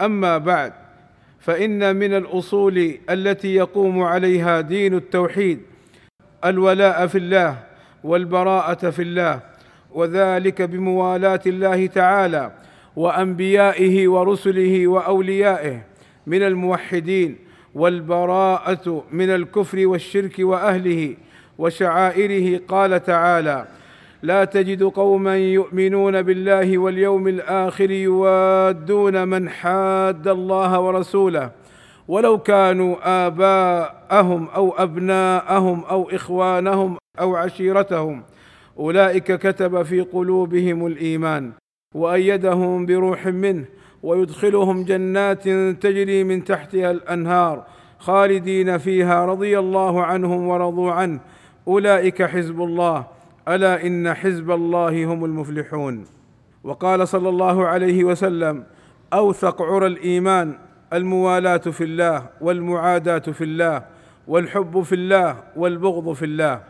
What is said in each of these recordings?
أما بعد فإن من الأصول التي يقوم عليها دين التوحيد الولاء في الله والبراءة في الله وذلك بموالاة الله تعالى وأنبيائه ورسله وأوليائه من الموحدين والبراءة من الكفر والشرك وأهله وشعائره قال تعالى لا تجد قوما يؤمنون بالله واليوم الآخر يوادون من حاد الله ورسوله. ولو كانوا آباءهم أو أبناءهم أو إخوانهم أو عشيرتهم أولئك كتب في قلوبهم الإيمان وأيدهم بروح منه ويدخلهم جنات تجري من تحتها الأنهار خالدين فيها رضي الله عنهم ورضوا عنه. أولئك حزب الله. ألا إن حزب الله هم المفلحون. وقال صلى الله عليه وسلم أوثق عرى الإيمان الموالاة في الله والمعاداة في الله والحب في الله والبغض في الله.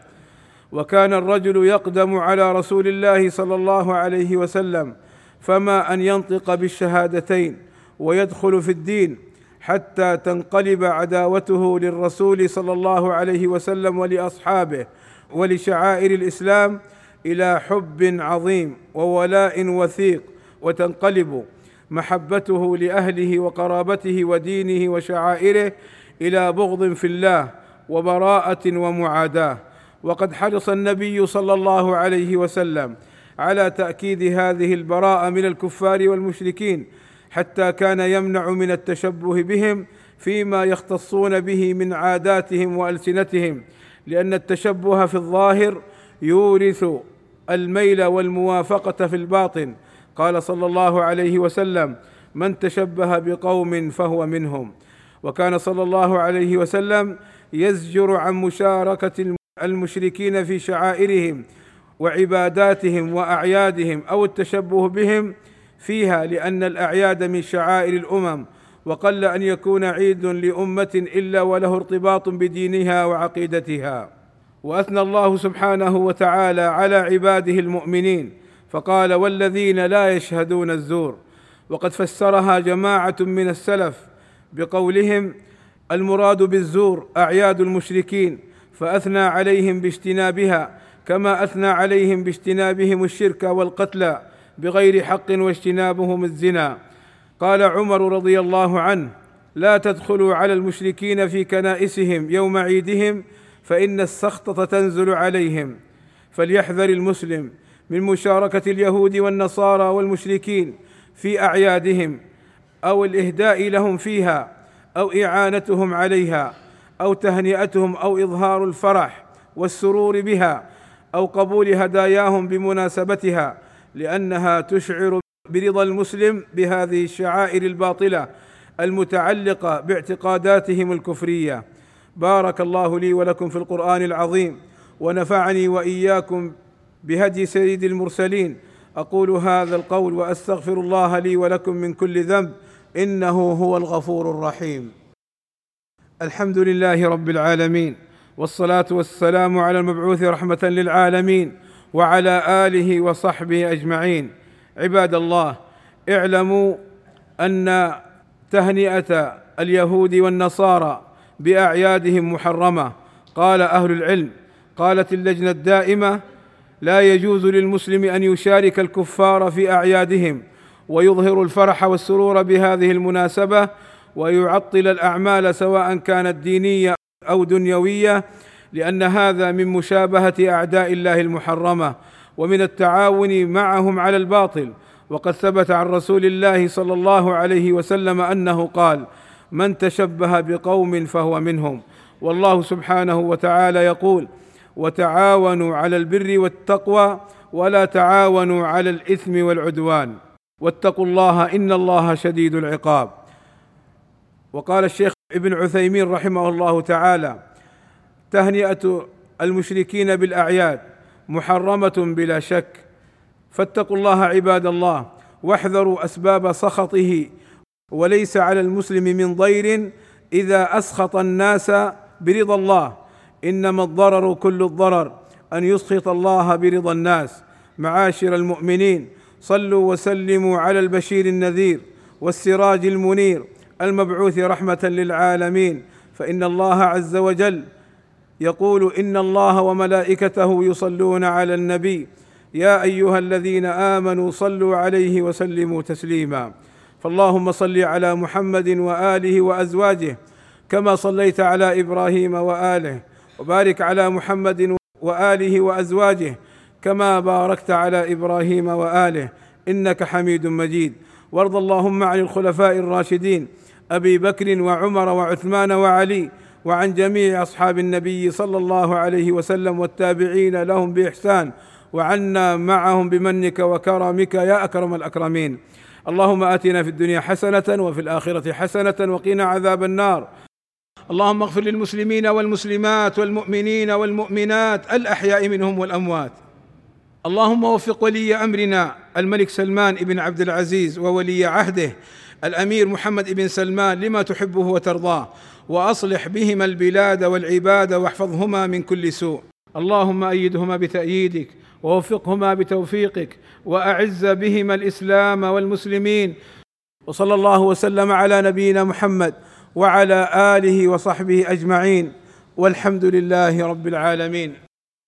وكان الرجل يقدم على رسول الله صلى الله عليه وسلم فما أن ينطق بالشهادتين ويدخل في الدين حتى تنقلب عداوته للرسول صلى الله عليه وسلم ولأصحابه ولشعائر الإسلام إلى حب عظيم وولاء وثيق وتنقلب محبته لأهله وقرابته ودينه وشعائره إلى بغض في الله وبراءة ومعاداة. وقد حرص النبي صلى الله عليه وسلم على تأكيد هذه البراءة من الكفار والمشركين حتى كان يمنع من التشبه بهم فيما يختصون به من عاداتهم وألسنتهم. لأن التشبه في الظاهر يورث الميل والموافقة في الباطن. قال صلى الله عليه وسلم من تشبه بقوم فهو منهم. وكان صلى الله عليه وسلم يزجر عن مشاركة المشركين في شعائرهم وعباداتهم وأعيادهم أو التشبه بهم فيها لأن الأعياد من شعائر الأمم وقل أن يكون عيد لأمة إلا وله ارتباط بدينها وعقيدتها. وأثنى الله سبحانه وتعالى على عباده المؤمنين فقال والذين لا يشهدون الزور. وقد فسرها جماعة من السلف بقولهم المراد بالزور أعياد المشركين فأثنى عليهم باجتنابها كما أثنى عليهم باجتنابهم الشرك والقتل بغير حق واجتنابهم الزنا. قال عمر رضي الله عنه لا تدخلوا على المشركين في كنائسهم يوم عيدهم فإن السخطه تنزل عليهم. فليحذر المسلم من مشاركة اليهود والنصارى والمشركين في أعيادهم أو الإهداء لهم فيها أو إعانتهم عليها أو تهنئتهم أو إظهار الفرح والسرور بها أو قبول هداياهم بمناسبتها لأنها تشعر برضا المسلم بهذه الشعائر الباطلة المتعلقة باعتقاداتهم الكفرية. بارك الله لي ولكم في القرآن العظيم ونفعني وإياكم بهدي سيد المرسلين. أقول هذا القول وأستغفر الله لي ولكم من كل ذنب إنه هو الغفور الرحيم. الحمد لله رب العالمين والصلاة والسلام على المبعوث رحمة للعالمين وعلى آله وصحبه أجمعين. عباد الله اعلموا أن تهنئة اليهود والنصارى بأعيادهم محرمة. قال أهل العلم قالت اللجنة الدائمة لا يجوز للمسلم أن يشارك الكفار في أعيادهم ويظهر الفرح والسرور بهذه المناسبة ويعطل الأعمال سواء كانت دينية أو دنيوية لأن هذا من مشابهة أعداء الله المحرمة. ومن التعاون معهم على الباطل. وقد ثبت عن رسول الله صلى الله عليه وسلم أنه قال من تشبه بقوم فهو منهم. والله سبحانه وتعالى يقول وتعاونوا على البر والتقوى ولا تعاونوا على الإثم والعدوان. واتقوا الله إن الله شديد العقاب. وقال الشيخ ابن عثيمين رحمه الله تعالى تهنئة المشركين بالأعياد محرمة بلا شك. فاتقوا الله عباد الله واحذروا أسباب سخطه. وليس على المسلم من ضير إذا أسخط الناس برضا الله. إنما الضرر كل الضرر أن يسخط الله برضا الناس. معاشر المؤمنين صلوا وسلموا على البشير النذير والسراج المنير المبعوث رحمة للعالمين. فإن الله عز وجل يقول إن الله وملائكته يصلون على النبي. يا أيها الذين آمنوا صلوا عليه وسلموا تسليما. فاللهم صل على محمد وآله وأزواجه كما صليت على إبراهيم وآله وبارك على محمد وآله وأزواجه كما باركت على إبراهيم وآله إنك حميد مجيد. وارض اللهم عن الخلفاء الراشدين أبي بكر وعمر وعثمان وعلي وعن جميع أصحاب النبي صلى الله عليه وسلم والتابعين لهم بإحسان وعنا معهم بمنك وكرمك يا أكرم الأكرمين. اللهم آتنا في الدنيا حسنة وفي الآخرة حسنة وقنا عذاب النار. اللهم اغفر للمسلمين والمسلمات والمؤمنين والمؤمنات الأحياء منهم والأموات. اللهم وفق ولي أمرنا الملك سلمان بن عبد العزيز وولي عهده الأمير محمد بن سلمان لما تحبه وترضاه وأصلح بهما البلاد والعباد واحفظهما من كل سوء. اللهم أيدهما بتأييدك ووفقهما بتوفيقك وأعز بهما الإسلام والمسلمين. وصلى الله وسلم على نبينا محمد وعلى آله وصحبه أجمعين. والحمد لله رب العالمين.